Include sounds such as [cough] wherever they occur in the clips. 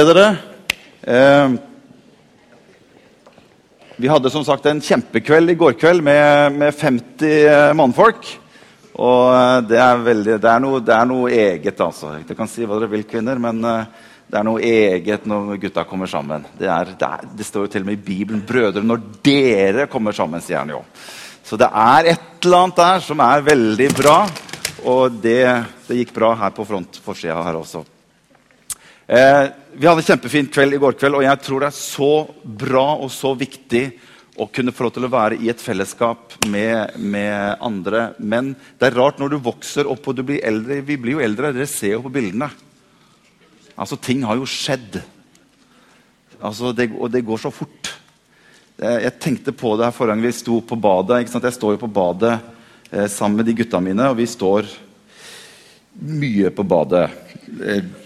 dere. Eh, vi hadde som sagt en kjempekveld i går kveld med, med 50 mannfolk. Og eh, det er, veldig, det, er noe, det er, noe, eget, altså. Dere kan si hva dere vil, kvinner, men eh, det er noe eget når gutta kommer sammen. Det, er, det står jo til og med i Bibelen 'Brødre, når dere kommer sammen', sier han jo. Så det er et eller annet der som er veldig bra. Og det, gikk bra her på front forsida her også. Eh, vi hadde en kjempefin kveld i går kveld, og jeg tror det er så bra og så viktig å kunne få lov til å være i et fellesskap med, med, andre. Men det er rart når du vokser opp og du blir eldre. Vi blir jo eldre, dere ser jo på bildene. Altså, Ting har jo skjedd. Altså, det, og det går så fort. Eh, jeg tenkte på det her forrige gang vi sto på badet. Jeg står jo på badet eh, sammen med de gutta mine, og vi står mye på badet. Eh,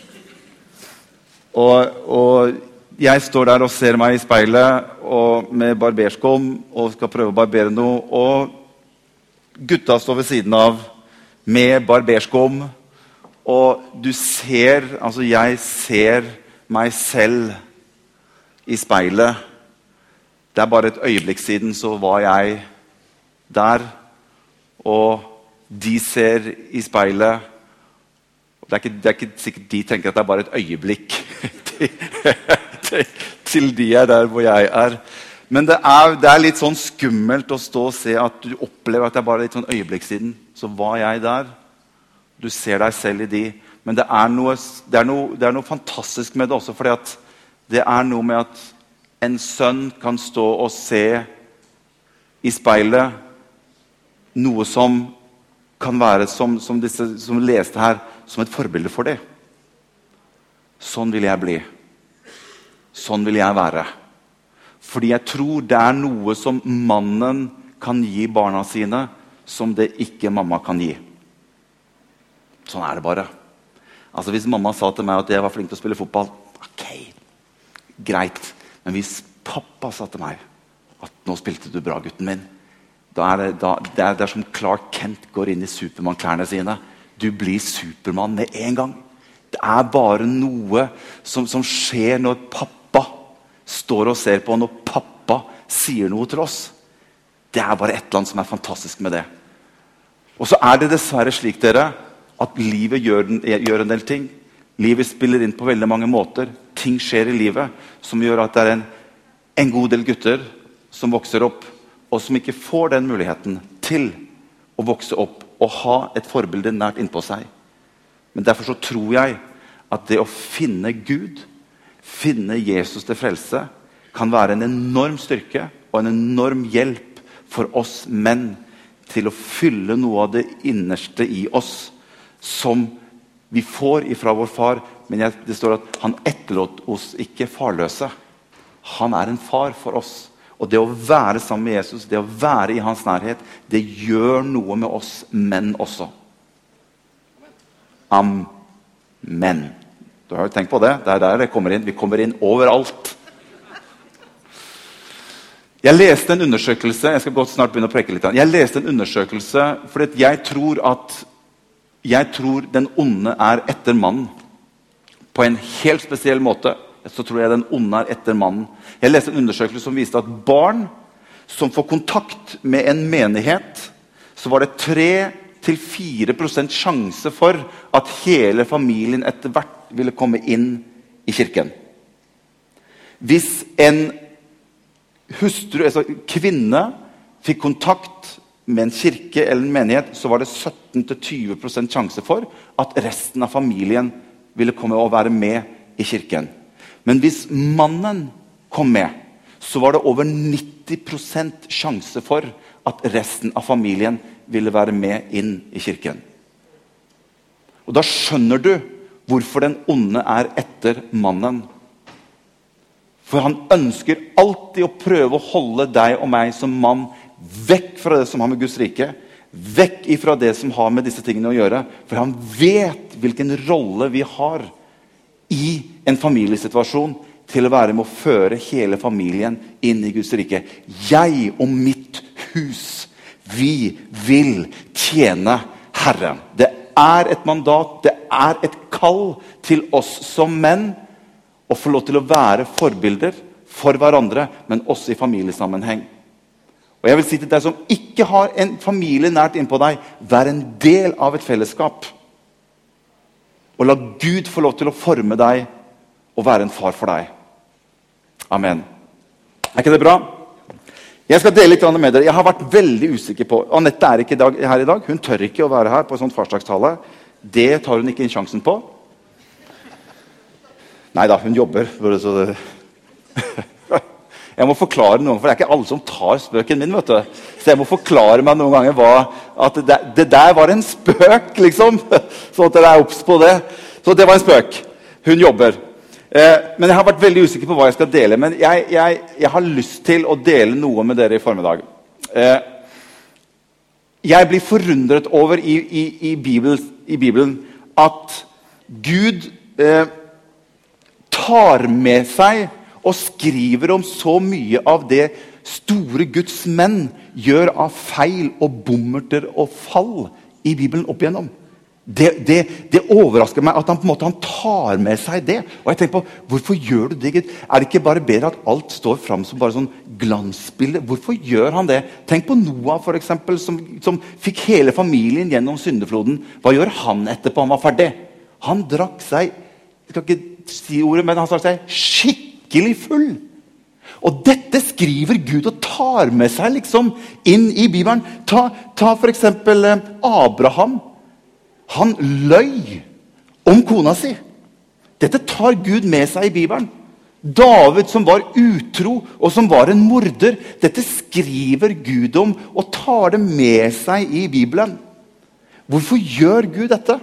og, og, jeg står der og ser meg i speilet og med barberskum og skal prøve å barbere noe. Og gutta står ved siden av med barberskum. Og du ser Altså, jeg ser meg selv i speilet. Det er bare et øyeblikk siden så var jeg der. Og de ser i speilet det er, ikke, det er ikke sikkert de tenker at det er bare et øyeblikk [laughs] [laughs] til de er der hvor jeg er. Men det er, det er, litt sånn skummelt å stå og se at du opplever at det er bare litt sånn øyeblikk siden. Så var jeg der. Du ser deg selv i de. Men det er noe, det er noe, det er noe fantastisk med det også. fordi det er noe med at en sønn kan stå og se i speilet noe som kan være, som, som disse som leste her, som et forbilde for det. Sånn vil jeg bli. Sånn vil jeg være. Fordi jeg tror det er noe som mannen kan gi barna sine, som det ikke mamma kan gi. Sånn er det bare. Altså Hvis mamma sa til meg at jeg var flink til å spille fotball ok, greit. Men hvis pappa sa til meg at 'nå spilte du bra, gutten min', da er det, da, det, er, det er som Clark Kent går inn i Supermann-klærne sine. Du blir Supermann med en gang. Det er bare noe som, som, skjer når pappa står og ser på, når pappa sier noe til oss. Det er bare et eller annet som er fantastisk med det. Og så er det dessverre slik dere, at livet gjør, gjør, en del ting. Livet spiller inn på veldig mange måter. Ting skjer i livet som gjør at det er en, en god del gutter som vokser opp, og som ikke får den muligheten til å vokse opp og ha et forbilde nært innpå seg. Men derfor så tror jeg at det å finne Gud, finne Jesus til frelse, kan være en enorm styrke og en enorm hjelp for oss menn til å fylle noe av det innerste i oss som vi får ifra vår far. Men det står at han etterlot oss ikke farløse. Han er en far for oss. Og det å være sammen med Jesus, det å være i hans nærhet, det gjør noe med oss menn også. Amen. Du har jo tenkt på det? Det er der det kommer inn. Vi kommer inn overalt. Jeg leste en undersøkelse jeg skal godt snart begynne å preke litt. Jeg leste en undersøkelse fordi jeg tror at jeg tror den onde er etter mannen på en helt spesiell måte. Så tror jeg den onde er etter mannen. Jeg leste en undersøkelse som viste at barn som får kontakt med en menighet, så var det 3-4% sjanse for at hele familien etter hvert ville komme inn i kirken. Hvis en hustru, altså kvinne, fikk kontakt med en kirke eller en menighet, så var det 17-20 sjanse for at resten av familien ville komme og være med i kirken. Men hvis mannen kom med, så var det over 90% sjanse for at resten av familien ville være med inn i kirken. Og Da skjønner du hvorfor den onde er etter mannen. For han ønsker alltid å prøve å holde deg og meg som mann vekk fra det som har med Guds rike, vekk ifra det som har med disse tingene å gjøre. For han vet hvilken rolle vi har i en familiesituasjon til å være med å føre hele familien inn i Guds rike. Jeg og mitt hus, vi vil tjene Herren. Det er et mandat, det er et kall til oss som menn å få lov til å være forbilder for hverandre, men også i familiesammenheng. Og jeg vil si til deg som ikke har en familie nært innpå deg, vær en del av et fellesskap. Og la Gud få lov til å forme deg og være en far for deg. Amen. Er ikke det bra? Jeg skal dele litt med dere. Jeg har vært veldig usikker på Anette er ikke her i dag. Hun tør ikke å være her på sånn farsdagstale. Det tar hun ikke inn sjansen på. Nei da, hun jobber. [laughs] Jeg må forklare noen, for Det er ikke alle som tar spøken min. vet du. Så jeg må forklare meg noen ganger hva, at det, det, der var en spøk, liksom. [laughs] Sånn at dere er obs på det. Så det var en spøk. Hun jobber. Eh, men jeg har vært veldig usikker på hva jeg skal dele. Men jeg, jeg, jeg har lyst til å dele noe med dere i formiddag. Eh, jeg blir forundret over i, i, i, Bibelen, i Bibelen, at Gud eh, tar med seg og skriver om så mye av det store Guds menn gjør av feil og bommerter og fall i Bibelen opp igjennom. Det, det, det, overrasker meg at han på en måte tar med seg det. Og jeg tenker på, Hvorfor gjør du det? Er det ikke bare bedre at alt står fram som bare sånn glansbilde? Hvorfor gjør han det? Tenk på Noah, for eksempel, som, som fikk hele familien gjennom syndefloden. Hva gjør han etterpå han var ferdig? Han drakk seg jeg skal ikke si ordet, men han drakk seg skikkelig full. Og dette skriver Gud og tar med seg liksom inn i Bibelen. Ta, ta f.eks. Eh, Abraham. Han løy om kona si. Dette tar Gud med seg i Bibelen. David som var utro og som var en morder. Dette skriver Gud om og tar det med seg i Bibelen. Hvorfor gjør Gud dette?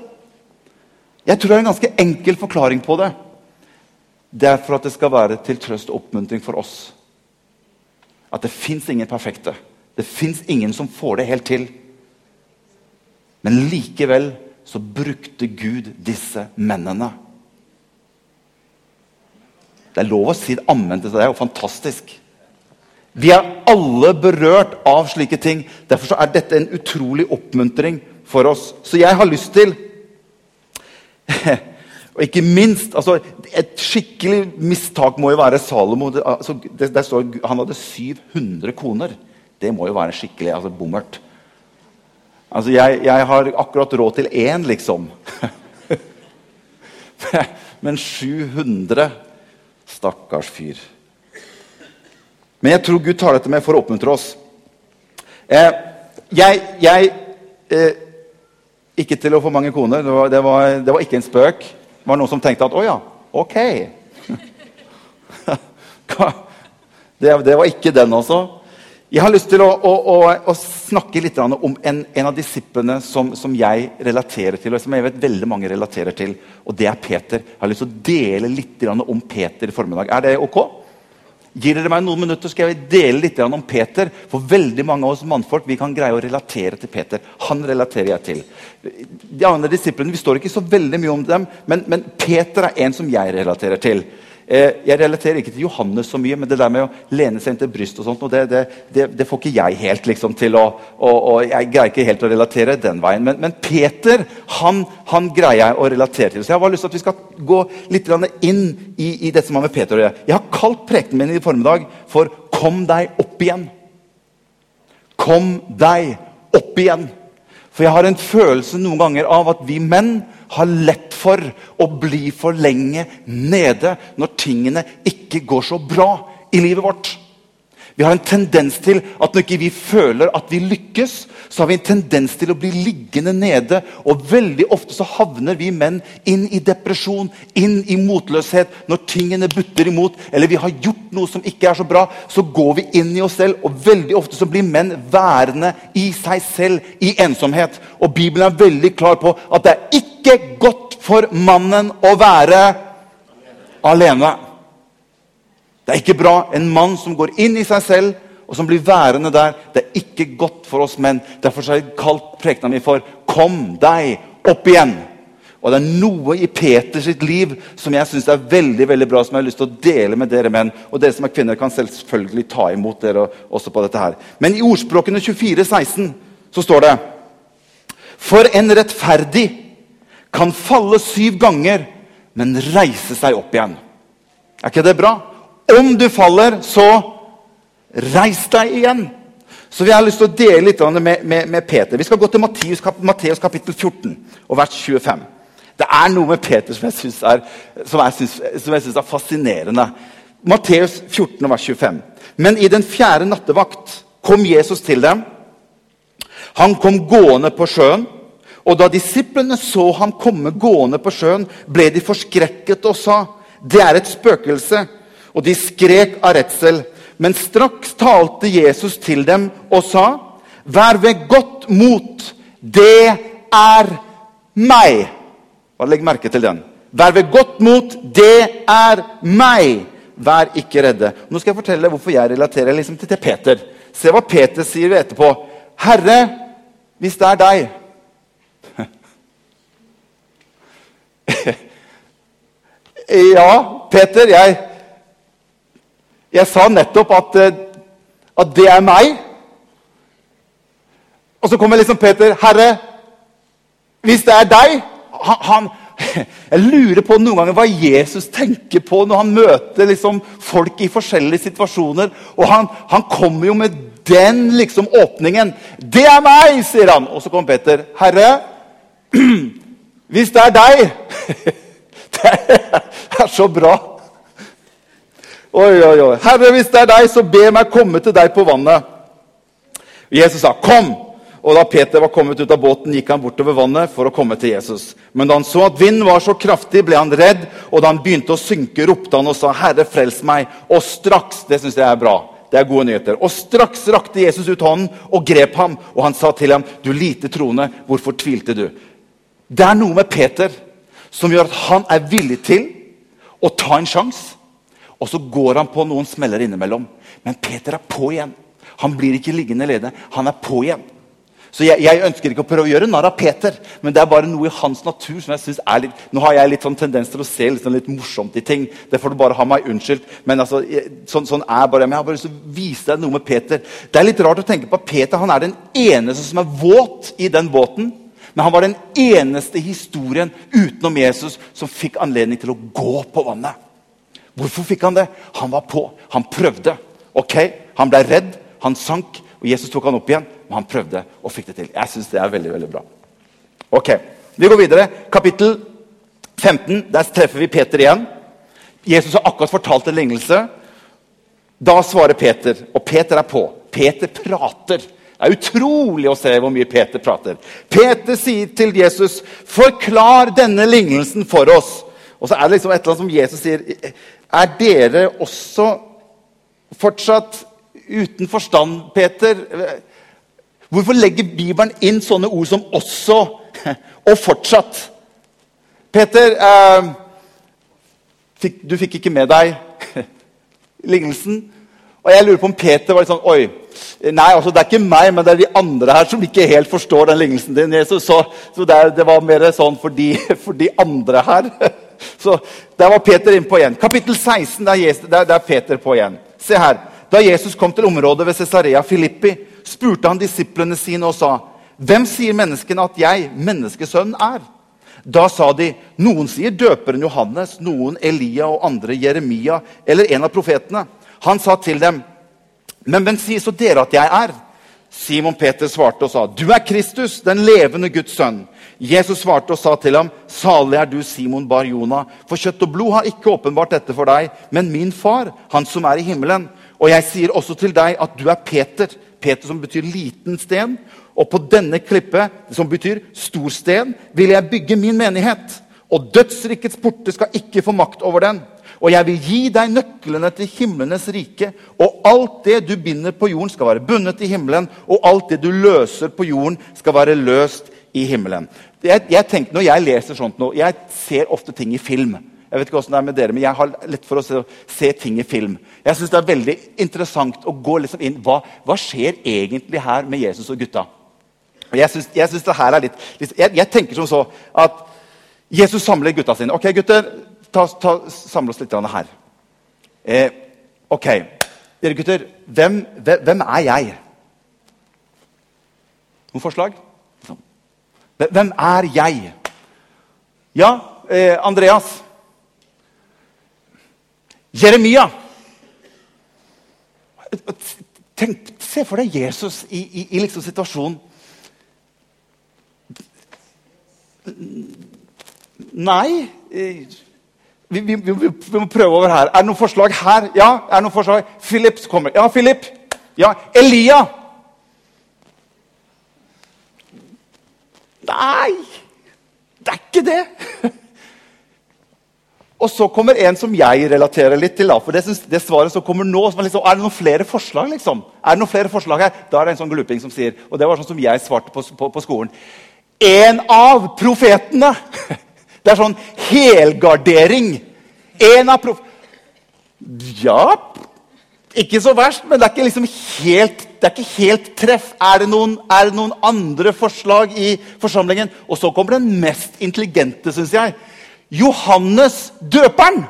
Jeg tror det er en ganske enkel forklaring på det. Det er for at det skal være til trøst og oppmuntring for oss. At det fins ingen perfekte. Det fins ingen som får det helt til. Men likevel så brukte Gud disse mennene. Det er lov å si ammen til det. Det er jo fantastisk. Vi er alle berørt av slike ting. Derfor er dette en utrolig oppmuntring for oss. Så jeg har lyst til [laughs] Og ikke minst altså, Et skikkelig mistak må jo være Salomo. Altså, det, der står, han hadde 700 koner. Det må jo være skikkelig altså, bommert. Altså, jeg, jeg, har akkurat råd til én, liksom. [laughs] Men 700 Stakkars fyr. Men jeg tror Gud tar dette med for å oppmuntre oss. Eh, jeg, jeg eh, Ikke til å få mange koner. Det var, det, var, det var, ikke en spøk. Det var noen som tenkte at å ja, ok. [laughs] det, det var ikke den også. Jeg har lyst til å, å, å, å snakke litt om en, en av disiplene som, som, jeg relaterer til, og som jeg vet veldig mange relaterer til. og Det er Peter. Jeg har lyst til å dele litt om Peter i formiddag. Er det ok? Gir dere meg noen minutter, skal jeg dele litt om Peter. For veldig mange av oss mannfolk vi kan greie å relatere til Peter. Han relaterer jeg til. De andre disiplene, Vi står ikke så veldig mye om dem, men, men Peter er en som jeg relaterer til. Eh, jeg relaterer ikke til Johannes så mye, men det der med å lene seg inn til brystet og sånt, og det, det, det, det, får ikke jeg helt liksom, til å og, og, Jeg greier ikke helt å relatere den veien. Men, men Peter han, han, greier jeg å relatere til. Så jeg har bare lyst til at vi skal gå litt inn i, i dette som har med Peter å gjøre. Jeg har kalt prekenen min i formiddag for 'Kom deg opp igjen'. Kom deg opp igjen. For jeg har en følelse noen ganger av at vi menn har lett for å bli for lenge nede når tingene ikke går så bra i livet vårt. Vi har en tendens til at når ikke vi føler at vi lykkes, så har vi en tendens til å bli liggende nede. Og veldig ofte så havner vi menn inn i depresjon, inn i motløshet. Når tingene butter imot, eller vi har gjort noe som ikke er så bra, så går vi inn i oss selv. Og veldig ofte så blir menn værende i seg selv i ensomhet. Og Bibelen er veldig klar på at det er ikke godt for mannen å være alene. Det er ikke bra. En mann som går inn i seg selv og som blir værende der, det er ikke godt for oss menn. Derfor har jeg kalt prekena mi for 'Kom deg opp igjen'. Og Det er noe i Peters liv som jeg synes er veldig veldig bra, som jeg har lyst til å dele med dere menn. Og dere som er kvinner, kan selvfølgelig ta imot dere også på dette her. Men i ordspråkene 24, 16 så står det For en rettferdig kan falle syv ganger, men reise seg opp igjen. Er ikke det bra? Om du faller, så reis deg igjen. Så vi har lyst til å dele litt med, med, med Peter. Vi skal gå til Matteus, Matteus kapittel 14 og vers 25. Det er noe med Peter som jeg syns er, er, fascinerende. Matteus 14, vers 25. Men i den fjerde nattevakt kom Jesus til dem. Han kom gående på sjøen. Og da disiplene så ham komme gående på sjøen, ble de forskrekket og sa, 'Det er et spøkelse.' Og de skrek av redsel. Men straks talte Jesus til dem og sa, 'Vær ved godt mot. Det er meg.' Bare legg merke til den. Vær ved godt mot. Det er meg. Vær ikke redde. Nå skal jeg fortelle hvorfor jeg relaterer liksom til Peter. Se hva Peter sier etterpå. Herre, hvis det er deg [laughs] Ja, Peter, jeg Jeg sa nettopp at, eh, at det er meg. Og så kommer liksom Peter. Herre, hvis det er deg han, han, [laughs] jeg lurer på noen ganger hva Jesus tenker på når han møter liksom folk i forskjellige situasjoner. Og han, han kommer jo med den liksom åpningen. 'Det er meg', sier han. Og så kommer Peter. 'Herre, [clears throat] hvis det er deg [laughs] Det er så bra. Oi, oi, oi. 'Herre, hvis det er deg, så be meg komme til deg på vannet.' Jesus sa, 'Kom!' Og Da Peter var kommet ut av båten, gikk han bortover vannet for å komme til Jesus. Men da han så at vinden var så kraftig, ble han redd, og da han begynte å synke, ropte han og sa, 'Herre, frels meg.' Og straks det synes jeg er bra, det er gode nyheter, og straks rakte Jesus ut hånden og grep ham, og han sa til ham, 'Du lite troende, hvorfor tvilte du?' Det er noe med Peter som gjør at han er villig til å ta en sjanse. Og så går han på noen smeller innimellom. Men Peter er på igjen. Han blir ikke liggende lede. Han er på igjen. Så jeg, jeg, ønsker ikke å prøve å gjøre narr av Peter, men det er bare noe i hans natur som jeg synes er litt Nå har jeg litt sånn tendens til å se litt, sånn litt morsomt i ting. Det får du bare ha meg unnskyldt. Men altså, sånn, sånn, er bare Men jeg har bare lyst til å vise deg noe med Peter. Det er litt rart å tenke på at Peter han er den eneste som er våt i den båten. Men han var den eneste historien utenom Jesus som fikk anledning til å gå på vannet. Hvorfor fikk han det? Han var på. Han prøvde. Ok, Han ble redd. Han sank. Og Jesus tok han opp igjen, og han prøvde og fikk det til. Jeg synes det er veldig, veldig bra. Ok, Vi går videre. Kapittel 15. Der treffer vi Peter igjen. Jesus har akkurat fortalt en lignelse. Da svarer Peter, og Peter er på. Peter prater. Det er utrolig å se hvor mye Peter prater. Peter sier til Jesus, 'Forklar denne lignelsen for oss.' Og så er det liksom et eller annet som Jesus sier. 'Er dere også fortsatt uten forstand, Peter. Hvorfor legger Bibelen inn sånne ord som 'også' og 'fortsatt'? Peter, eh, fikk, du fikk ikke med deg lignelsen. Og jeg lurer på om Peter var litt sånn Oi, nei, altså det er ikke meg, men det er de andre her som ikke helt forstår den lignelsen din. Jesus, så, så det, det, var mer sånn for de, for de andre her. Så der var Peter innpå igjen. Kapittel 16, der, er Peter på igjen. Se her. Da Jesus kom til området ved Cesarea Filippi, spurte han disiplene sine og sa, 'Hvem sier menneskene at jeg, menneskesønnen, er?' Da sa de, 'Noen sier døperen Johannes, noen Elia og andre Jeremia eller en av profetene.' Han sa til dem, 'Men hvem sier så dere at jeg er?' Simon Peter svarte og sa, 'Du er Kristus, den levende Guds sønn.' Jesus svarte og sa til ham, 'Salig er du, Simon bar Jona, for kjøtt og blod har ikke åpenbart dette for deg, men min far, han som er i himmelen.' Og jeg sier også til deg at du er Peter. Peter som betyr liten sten. Og på denne klippet, som betyr stor sten, vil jeg bygge min menighet. Og dødsrikets porter skal ikke få makt over den. Og jeg vil gi deg nøklene til himlenes rike. Og alt det du binder på jorden, skal være bundet i himmelen. Og alt det du løser på jorden, skal være løst i himmelen. Jeg, jeg tenker, når jeg leser sånt nå, jeg ser ofte ting i film. Jeg vet ikke det er med dere, men jeg har lett for å se, se ting i film. Jeg synes Det er veldig interessant å gå liksom inn hva, hva skjer egentlig her med Jesus og gutta. Jeg synes, jeg synes det her er litt jeg, jeg, tenker som så at Jesus samler gutta sine. Ok, gutter, ta, ta, samle oss litt her. Eh, ok, dere gutter, hvem, hvem, er jeg? Noen forslag? Hvem er jeg? Ja, eh, Andreas. Jeremia. Tenk, se for deg Jesus i, i, i liksom situasjonen Nei vi, vi, vi, vi, må prøve over her. Er det noen forslag her? Ja. er det noen forslag? Philip kommer. Ja, Philip. Ja, Elia. Nei, det er ikke det. [laughs] Og så kommer en som jeg relaterer litt til. Da, for det, det svaret som kommer nå, som liksom, Er det noen flere forslag? liksom? Er det noen flere forslag her? Da er det en sånn gluping som sier Og det var sånn som jeg svarte på, på, på skolen. En av profetene! [laughs] Det er sånn helgardering. En av prof... Ja Ikke så verst, men det er ikke liksom helt, det er ikke helt treff. Er det, noen, er det noen andre forslag i forsamlingen? Og så kommer den mest intelligente, syns jeg. Johannes døperen!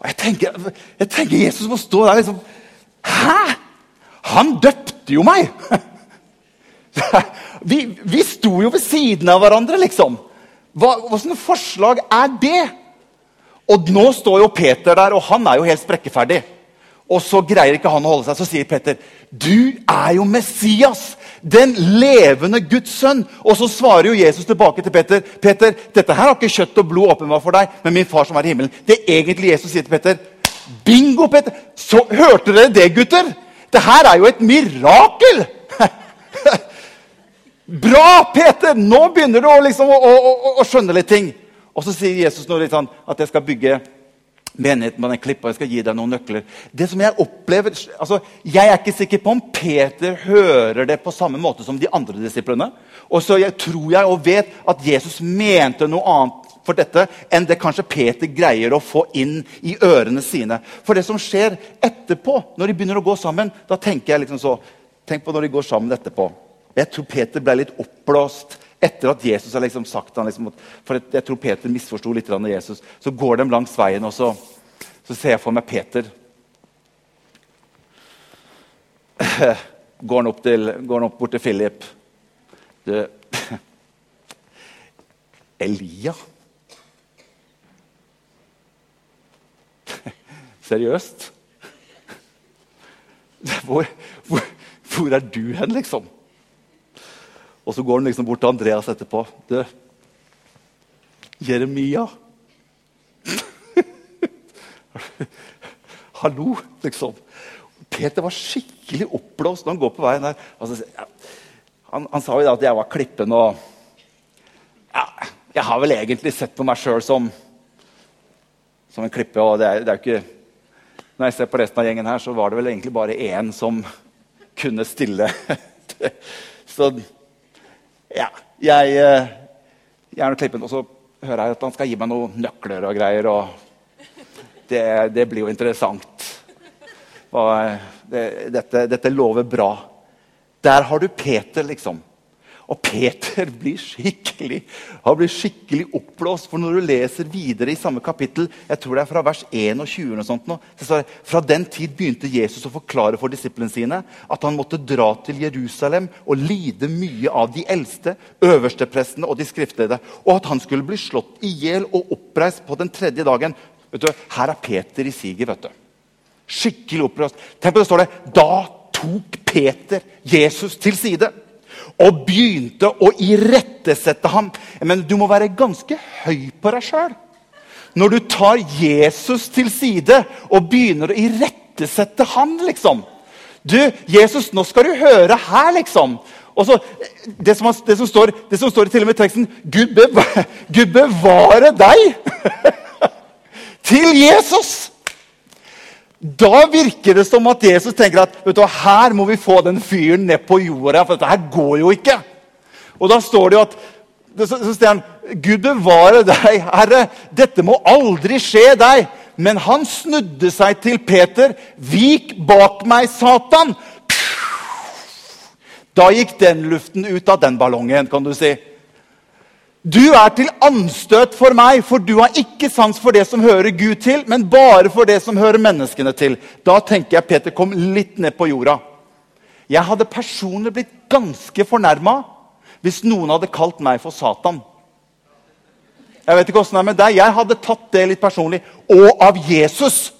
Og jeg tenker, jeg tenker Jesus må stå der liksom Hæ?! Han døpte jo meg! [laughs] Vi, vi sto jo ved siden av hverandre, liksom. Hva, hva slags forslag er det? Og nå står jo Peter der, og han er jo helt sprekkeferdig. Og så greier ikke han å holde seg. Så sier Peter, 'Du er jo Messias, den levende Guds sønn.' Og så svarer jo Jesus tilbake til Peter, 'Peter, dette her har ikke kjøtt og blod åpenbart for deg, men min far som er i himmelen.' Det er egentlig Jesus sier til Peter. Bingo, Peter! Så Hørte dere det, gutter? Det her er jo et mirakel! Bra, Peter! Nå begynner du å, liksom, å, å, å skjønne litt ting. Og så sier Jesus noe litt sånn at jeg skal bygge menigheten på den klippa. Jeg skal gi deg noen nøkler. Det som Jeg opplever, altså, jeg er ikke sikker på om Peter hører det på samme måte som de andre disiplene. Og så jeg, tror jeg og vet at Jesus mente noe annet for dette enn det kanskje Peter greier å få inn i ørene sine. For det som skjer etterpå, når de begynner å gå sammen, da tenker jeg liksom så Tenk på når de går sammen etterpå. Jeg tror Peter ble litt oppblåst etter at Jesus har liksom sagt han liksom, For jeg tror Peter misforsto litt av Jesus. Så går de langs veien, og så, så ser jeg for meg Peter. Går han opp, til, går han opp bort til Philip. Du Elia? Seriøst? Hvor, hvor, hvor er du hen, liksom? Og så går han liksom bort til Andreas etterpå. Du, Jeremia [laughs] Hallo, liksom. Peter var skikkelig oppblåst når han går på veien her. Altså, han, han, sa jo da at jeg var klippen og ja, Jeg har vel egentlig sett på meg sjøl som, som en klippe. og det er, det er ikke Når jeg ser på resten av gjengen her, så var det vel egentlig bare én som kunne stille. [laughs] så ja, jeg, eh, jeg er klippen, og så hører jeg at han skal gi meg noen nøkler og greier. og Det, det blir jo interessant. Det, dette, dette lover bra. Der har du Peter, liksom. Og Peter blir skikkelig han blir skikkelig oppblåst. For når du leser videre i samme kapittel, jeg tror det er fra vers 21, og sånt nå, så står det, fra den tid begynte Jesus å forklare for disiplene sine at han måtte dra til Jerusalem og lide mye av de eldste, øversteprestene og de skriftlede, og at han skulle bli slått i hjel og oppreist på den tredje dagen. Vet du, Her er Peter i siget. vet du. Skikkelig oppblåst. Tenk på det står det, Da tok Peter Jesus til side og begynte å irettesette ham. Men du må være ganske høy på deg sjøl når du tar Jesus til side og begynner å irettesette ham. liksom. Du, Jesus, nå skal du høre her, liksom. Og så, det, som, det, som står, det som står til og med i teksten Gud, bevare, [laughs] Gud bevare deg [laughs] til Jesus! Da virker det som at Jesus tenker at vet du, her må vi få den fyren ned på jorda. For dette her går jo ikke. Og da står det jo at så, så han, Gud bevare deg, Herre. Dette må aldri skje deg. Men han snudde seg til Peter. Vik bak meg, Satan! Da gikk den luften ut av den ballongen, kan du si. Du er til anstøt for meg, for du har ikke sans for det som hører Gud til, men bare for det som hører menneskene til. Da tenker jeg Peter kom litt ned på jorda. Jeg hadde personlig blitt ganske fornærma hvis noen hadde kalt meg for Satan. Jeg vet ikke hvordan det er med deg. Jeg hadde tatt det litt personlig. Og av Jesus.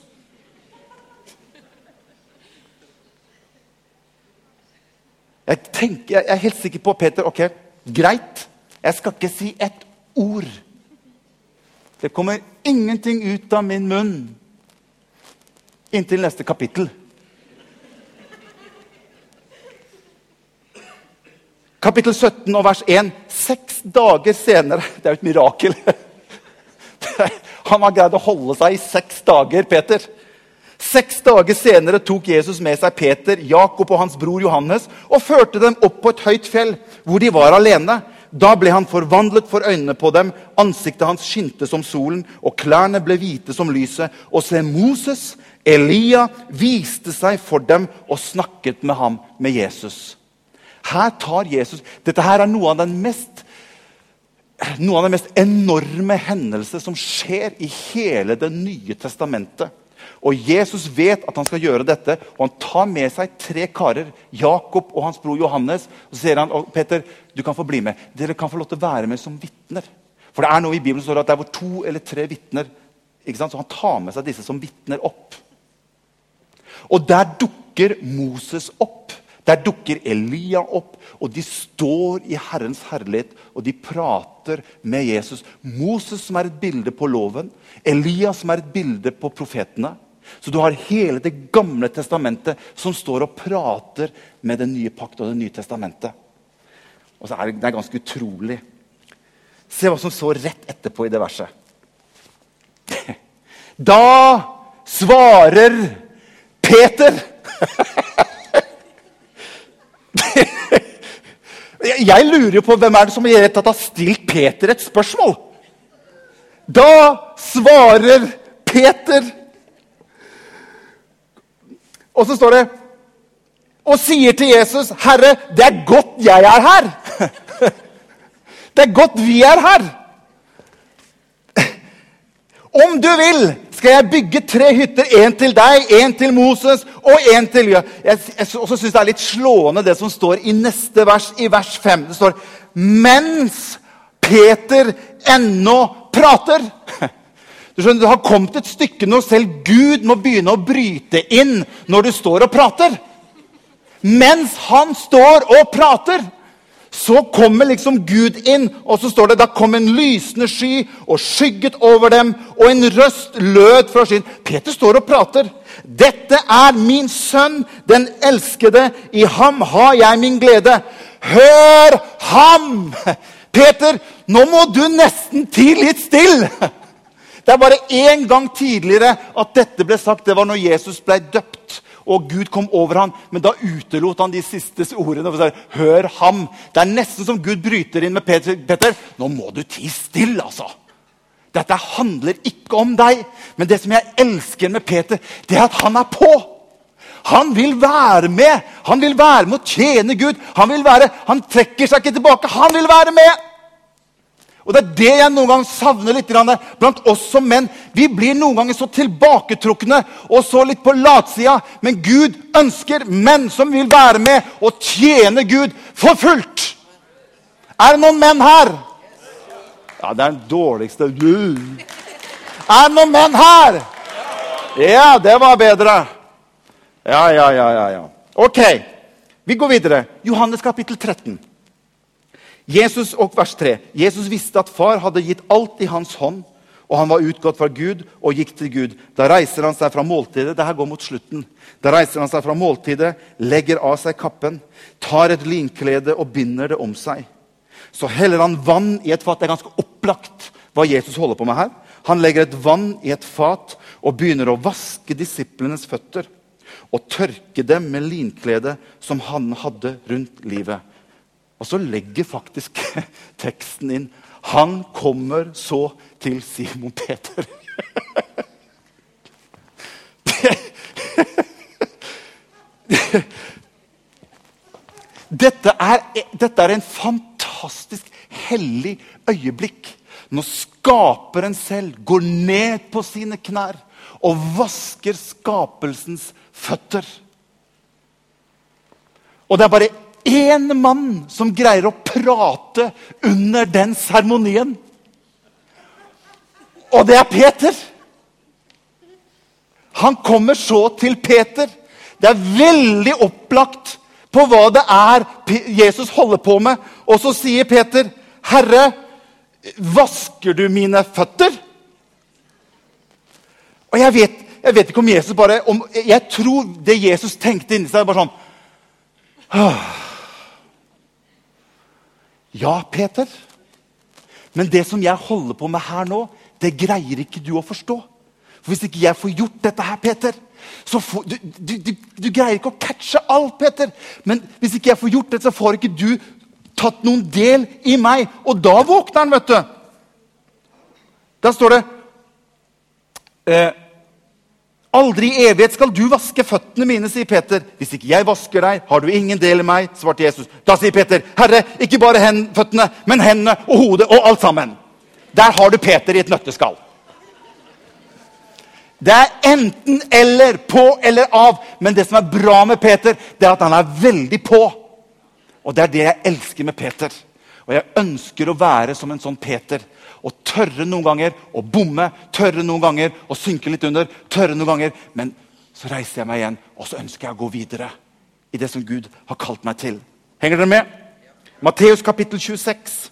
Jeg, tenker, jeg er helt sikker på Peter. Ok, greit. Jeg skal ikke si et ord. Det kommer ingenting ut av min munn inntil neste kapittel. Kapittel 17 og vers 1. Seks dager senere Det er jo et mirakel. [laughs] Han har greid å holde seg i seks dager, Peter. Seks dager senere tok Jesus med seg Peter, Jakob og hans bror Johannes og førte dem opp på et høyt fjell, hvor de var alene. Da ble han forvandlet for øynene på dem. Ansiktet hans skinte som solen, og klærne ble hvite som lyset. Og se, Moses, Elia, viste seg for dem og snakket med ham, med Jesus. Her tar Jesus Dette her er noe av den mest noe av den mest enorme hendelse som skjer i hele Det nye testamentet. Og Jesus vet at han skal gjøre dette, og han tar med seg tre karer. Jakob og hans bror Johannes. Og så sier han og Peter, du kan få bli med. Dere kan få lov til å være med som vitner. For det er noe i Bibelen som står at det er hvor to eller tre vitner Så han tar med seg disse som vitner opp. Og der dukker Moses opp. Der dukker Elia opp, og de står i Herrens herlighet og de prater med Jesus. Moses, som er et bilde på loven, Elia, som er et bilde på profetene. Så du har hele Det gamle testamentet som står og prater med Den nye pakt og Det nye testamentet. Og så er det, det er ganske utrolig. Se hva som står rett etterpå i det verset. [laughs] Da svarer Peter [laughs] Jeg lurer på hvem er det som har stilt Peter et spørsmål. Da svarer Peter og så står det Og sier til Jesus, 'Herre, det er godt jeg er her.' [laughs] Det er godt vi er her. [laughs] Om du vil, skal jeg bygge tre hytter. Én til deg, én til Moses og én til jeg, jeg, jeg også synes det er litt slående det som står i neste vers, i vers 5. Det står mens Peter ennå prater. [laughs] Du skjønner, Det har kommet et stykke når selv Gud må begynne å bryte inn når du står og prater. Mens han står og prater, så kommer liksom Gud inn, og så står det da kom en lysende sky og skygget over dem, og en røst lød fra skyen. Peter står og prater. 'Dette er min sønn, den elskede. I ham har jeg min glede.' Hør ham! Peter, nå må du nesten tie litt stille. Det er bare én gang tidligere at dette ble sagt. Det var når Jesus ble døpt og Gud kom over ham. Men da utelot han de siste ordene. og sa, Hør ham. Det er nesten som Gud bryter inn med Peter. Peter nå må du tie stille, altså. Dette handler ikke om deg. Men det som jeg elsker med Peter, det er at han er på. Han vil være med. Han vil være med å tjene Gud. Han, vil være, han trekker seg ikke tilbake. Han vil være med. Og Det er det jeg noen ganger savner litt blant oss som menn. Vi blir noen ganger så tilbaketrukne og så litt på latsida. Men Gud ønsker menn som vil være med og tjene Gud for fullt. Er det noen menn her? Ja, det er den dårligste Er det noen menn her? Ja, det var bedre. Ja, ja, ja, ja. ja. Ok, vi går videre. Johannes kapittel 13. Jesus og vers 3. Jesus visste at far hadde gitt alt i hans hånd, og han var utgått fra Gud og gikk til Gud. Da reiser han seg fra måltidet. Dette går mot slutten. Da reiser han seg fra måltidet, legger av seg kappen, tar et linklede og binder det om seg. Så heller han vann i et fat. Det er ganske opplagt hva Jesus holder på med her. Han legger et vann i et fat og begynner å vaske disiplenes føtter og tørke dem med linkledet som han hadde rundt livet. Og så legger faktisk [laughs] teksten inn Han kommer så til Simon Peter. [laughs] Dette er, dette er, en fantastisk hellig øyeblikk. Når skaperen selv går ned på sine knær og vasker skapelsens føtter. Og det er bare én mann som greier å prate under den seremonien. Og det er Peter. Han kommer så til Peter. Det er veldig opplagt på hva det er Jesus holder på med. Og så sier Peter, 'Herre, vasker du mine føtter?' Og jeg vet, jeg vet ikke om Jesus bare om, Jeg tror det Jesus tenkte inni seg, bare sånn Ja, Peter. Men det som jeg holder på med her nå, det greier ikke du å forstå. For Hvis ikke jeg får gjort dette her, Peter så får, du, du, du, du, greier ikke å catche alt, Peter. Men hvis ikke jeg får gjort det, så får ikke du tatt noen del i meg. Og da våkner han, vet du. Da står det eh, Aldri i evighet skal du vaske føttene mine, sier Peter. Hvis ikke jeg vasker deg, har du ingen del i meg, svarte Jesus. Da sier Peter, Herre, ikke bare føttene, men hendene og hodet og alt sammen. Der har du Peter i et nøtteskall. Det er enten eller, på eller av. Men det som er bra med Peter, det er at han er veldig på. Og det er det jeg elsker med Peter. Og jeg ønsker å være som en sånn Peter. Og tørre noen ganger å bomme, tørre noen ganger å synke litt under. tørre noen ganger, Men så reiser jeg meg igjen, og så ønsker jeg å gå videre i det som Gud har kalt meg til. Henger dere med? Matteus kapittel 26.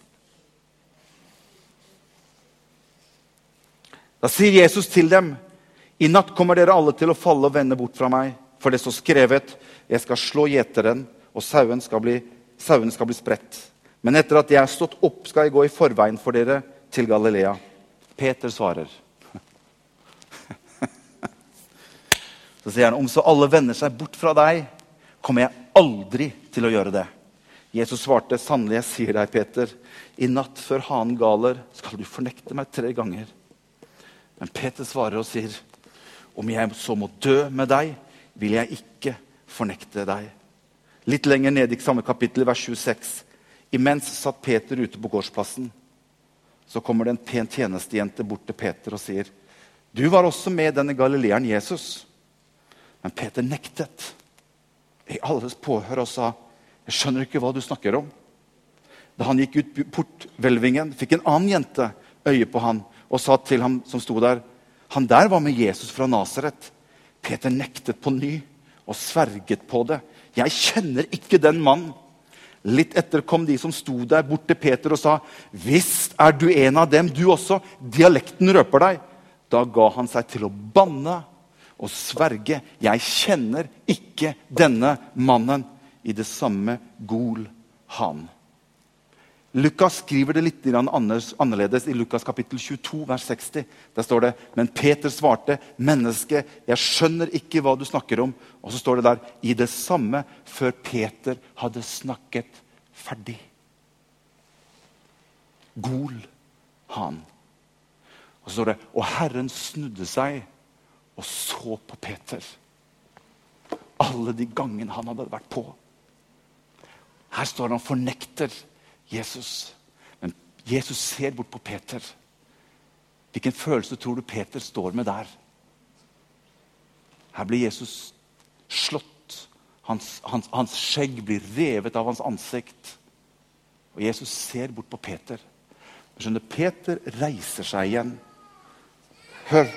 Da sier Jesus til dem, 'I natt kommer dere alle til å falle og vende bort fra meg.' For det står skrevet, 'Jeg skal slå gjeteren, og sauen skal bli, sauene skal bli spredt.' Men etter at jeg er stått opp, skal jeg gå i forveien for dere til Galilea. Peter svarer. Så sier han, om så alle vender seg bort fra deg, kommer jeg aldri til å gjøre det. Jesus svarte, sannelig, jeg sier deg, Peter, i natt før hanen galer, skal du fornekte meg tre ganger. Men Peter svarer og sier, om jeg så må dø med deg, vil jeg ikke fornekte deg. Litt lenger nede i samme kapittel, vers 26. Imens satt Peter ute på gårdsplassen. Så kommer det en pen tjenestejente bort til Peter og sier, 'Du var også med denne galileeren Jesus.' Men Peter nektet i alles påhør og sa, 'Jeg skjønner ikke hva du snakker om.' Da han gikk ut porthvelvingen, fikk en annen jente øye på han og sa til ham som sto der, 'Han der var med Jesus fra Nasaret.' Peter nektet på ny og sverget på det. 'Jeg kjenner ikke den mannen.' Litt etter kom de som sto der, bort til Peter og sa, 'Visst er du en av dem, du også. Dialekten røper deg.' Da ga han seg til å banne og sverge. 'Jeg kjenner ikke denne mannen.' I det samme gol han. Lukas skriver det litt annerledes i Lukas kapittel 22, vers 60. Der står det Men Peter svarte, 'Menneske, jeg skjønner ikke hva du snakker om.' Og så står det der, i det samme før Peter hadde snakket ferdig. Gol han. Og så står det, og Herren snudde seg og så på Peter. Alle de gangene han hadde vært på. Her står han og fornekter Jesus. Men Jesus ser bort på Peter. Hvilken følelse tror du Peter står med der? Her blir Jesus slått. Hans, hans, hans skjegg blir revet av hans ansikt. Og Jesus ser bort på Peter. Skjønner, Peter reiser seg igjen. Hør.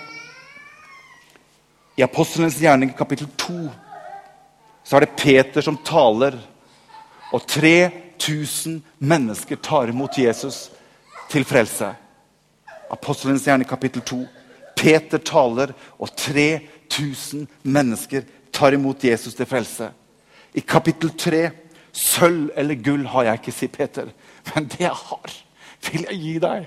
I Apostelens gjerning kapittel 2 så er det Peter som taler. Og tre 1000 mennesker tar imot Jesus til frelse. Apostelens gjerne kapittel 2. Peter taler, og 3000 mennesker tar imot Jesus til frelse. I kapittel 3 Sølv eller gull har jeg ikke, sier Peter. Men det jeg har, vil jeg gi deg.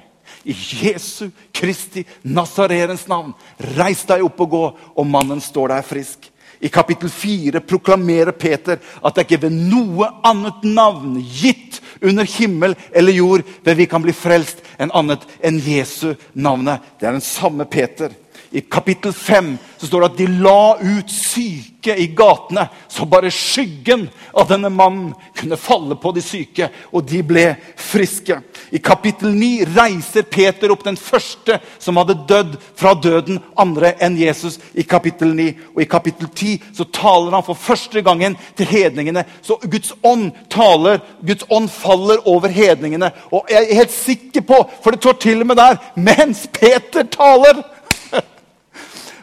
I Jesu Kristi Nazarerens navn, reis deg opp og gå. Og mannen står der frisk. I kapittel 4 proklamerer Peter at det ikke ved noe annet navn gitt under himmel eller jord ved vi kan bli frelst enn annet enn Jesu navnet. Det er den samme Peter. I kapittel 5 så står det at de la ut syke i gatene, så bare skyggen av denne mannen kunne falle på de syke, og de ble friske. I kapittel 9 reiser Peter opp den første som hadde dødd fra døden, andre enn Jesus. i kapittel 9. Og i kapittel 10 så taler han for første gangen til hedningene. Så Guds ånd taler, Guds ånd faller over hedningene. Og jeg er helt sikker på, for det står til og med der, mens Peter taler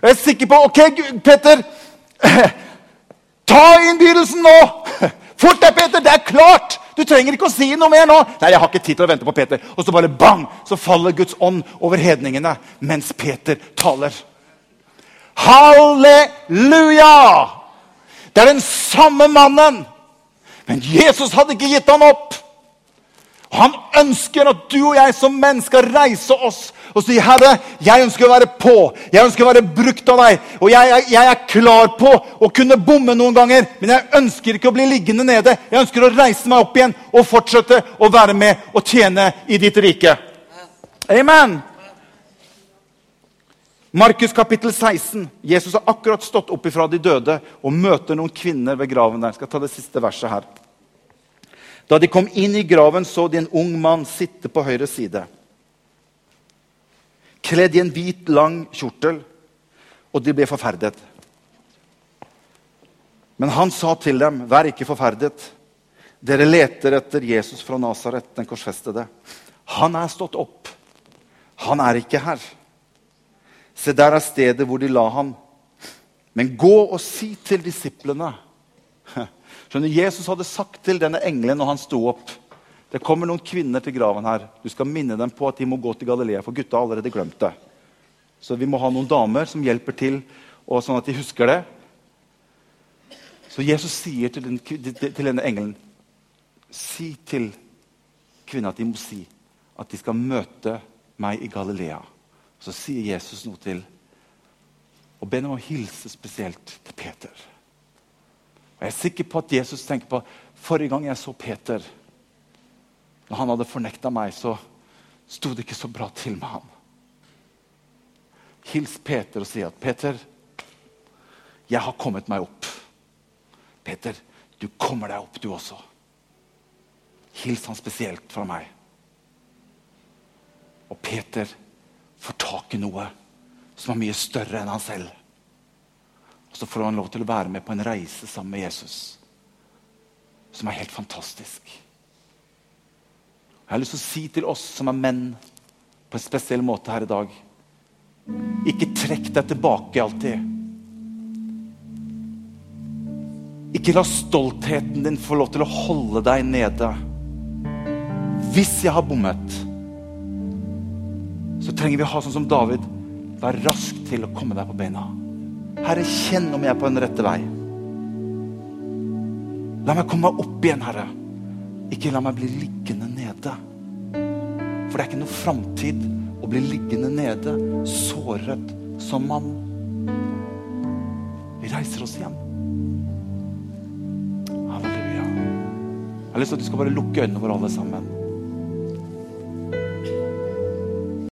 Jeg er sikker på Ok, Peter. [laughs] Ta innbydelsen nå! [laughs] Fort deg, Peter! Det er klart! Du trenger ikke å si noe mer nå. Nei, jeg har ikke tid til å vente på Peter. Og så bare bang, så faller Guds ånd over hedningene mens Peter taler. Halleluja! Det er den samme mannen. Men Jesus hadde ikke gitt ham opp. Han ønsker at du og jeg som menn skal reise oss og si, 'Herre, jeg ønsker å være på. Jeg ønsker å være brukt av deg.' 'Og jeg, jeg, jeg, er klar på å kunne bomme noen ganger, men jeg ønsker ikke å bli liggende nede.' 'Jeg ønsker å reise meg opp igjen og fortsette å være med og tjene i ditt rike.' Amen. Markus kapittel 16. Jesus har akkurat stått opp ifra de døde og møter noen kvinner ved graven der. Jeg skal ta det siste verset her. Da de kom inn i graven, så de en ung mann sitte på høyre side. Kledd i en hvit, lang kjortel, og de ble forferdet. Men han sa til dem, 'Vær ikke forferdet.' Dere leter etter Jesus fra Nasaret, den korsfestede. Han er stått opp. Han er ikke her. Se, der er stedet hvor de la ham. Men gå og si til disiplene Skjønner, Jesus hadde sagt til denne engelen når han sto opp Det kommer noen kvinner til graven her. Du skal minne dem på at de må gå til Galilea, for gutta har allerede glemt det. Så vi må ha noen damer som hjelper til, og sånn at de husker det. Så Jesus sier til, den, til denne engelen Si til kvinna at de må si at de skal møte meg i Galilea. Så sier Jesus noe til og ber dem å hilse spesielt til Peter. Jeg er sikker på at Jesus tenker på forrige gang jeg så Peter. Når han hadde fornekta meg, så sto det ikke så bra til med ham. Hils Peter og si at 'Peter, jeg har kommet meg opp.' 'Peter, du kommer deg opp, du også.' Hils han spesielt fra meg. Og Peter får tak i noe som er mye større enn han selv. Og så får han lov til å være med på en reise sammen med Jesus som er helt fantastisk. Jeg har lyst til å si til oss som er menn, på en spesiell måte her i dag Ikke trekk deg tilbake alltid. Ikke la stoltheten din få lov til å holde deg nede. Hvis jeg har bommet, så trenger vi å ha sånn som David. Vær rask til å komme deg på beina. Herre, kjenn om jeg er på den rette vei. La meg komme meg opp igjen, Herre. Ikke la meg bli liggende nede. For det er ikke noe framtid å bli liggende nede, såret som mann. Vi reiser oss igjen. Halleluja. Jeg har lyst til at du skal bare lukke øynene våre alle sammen.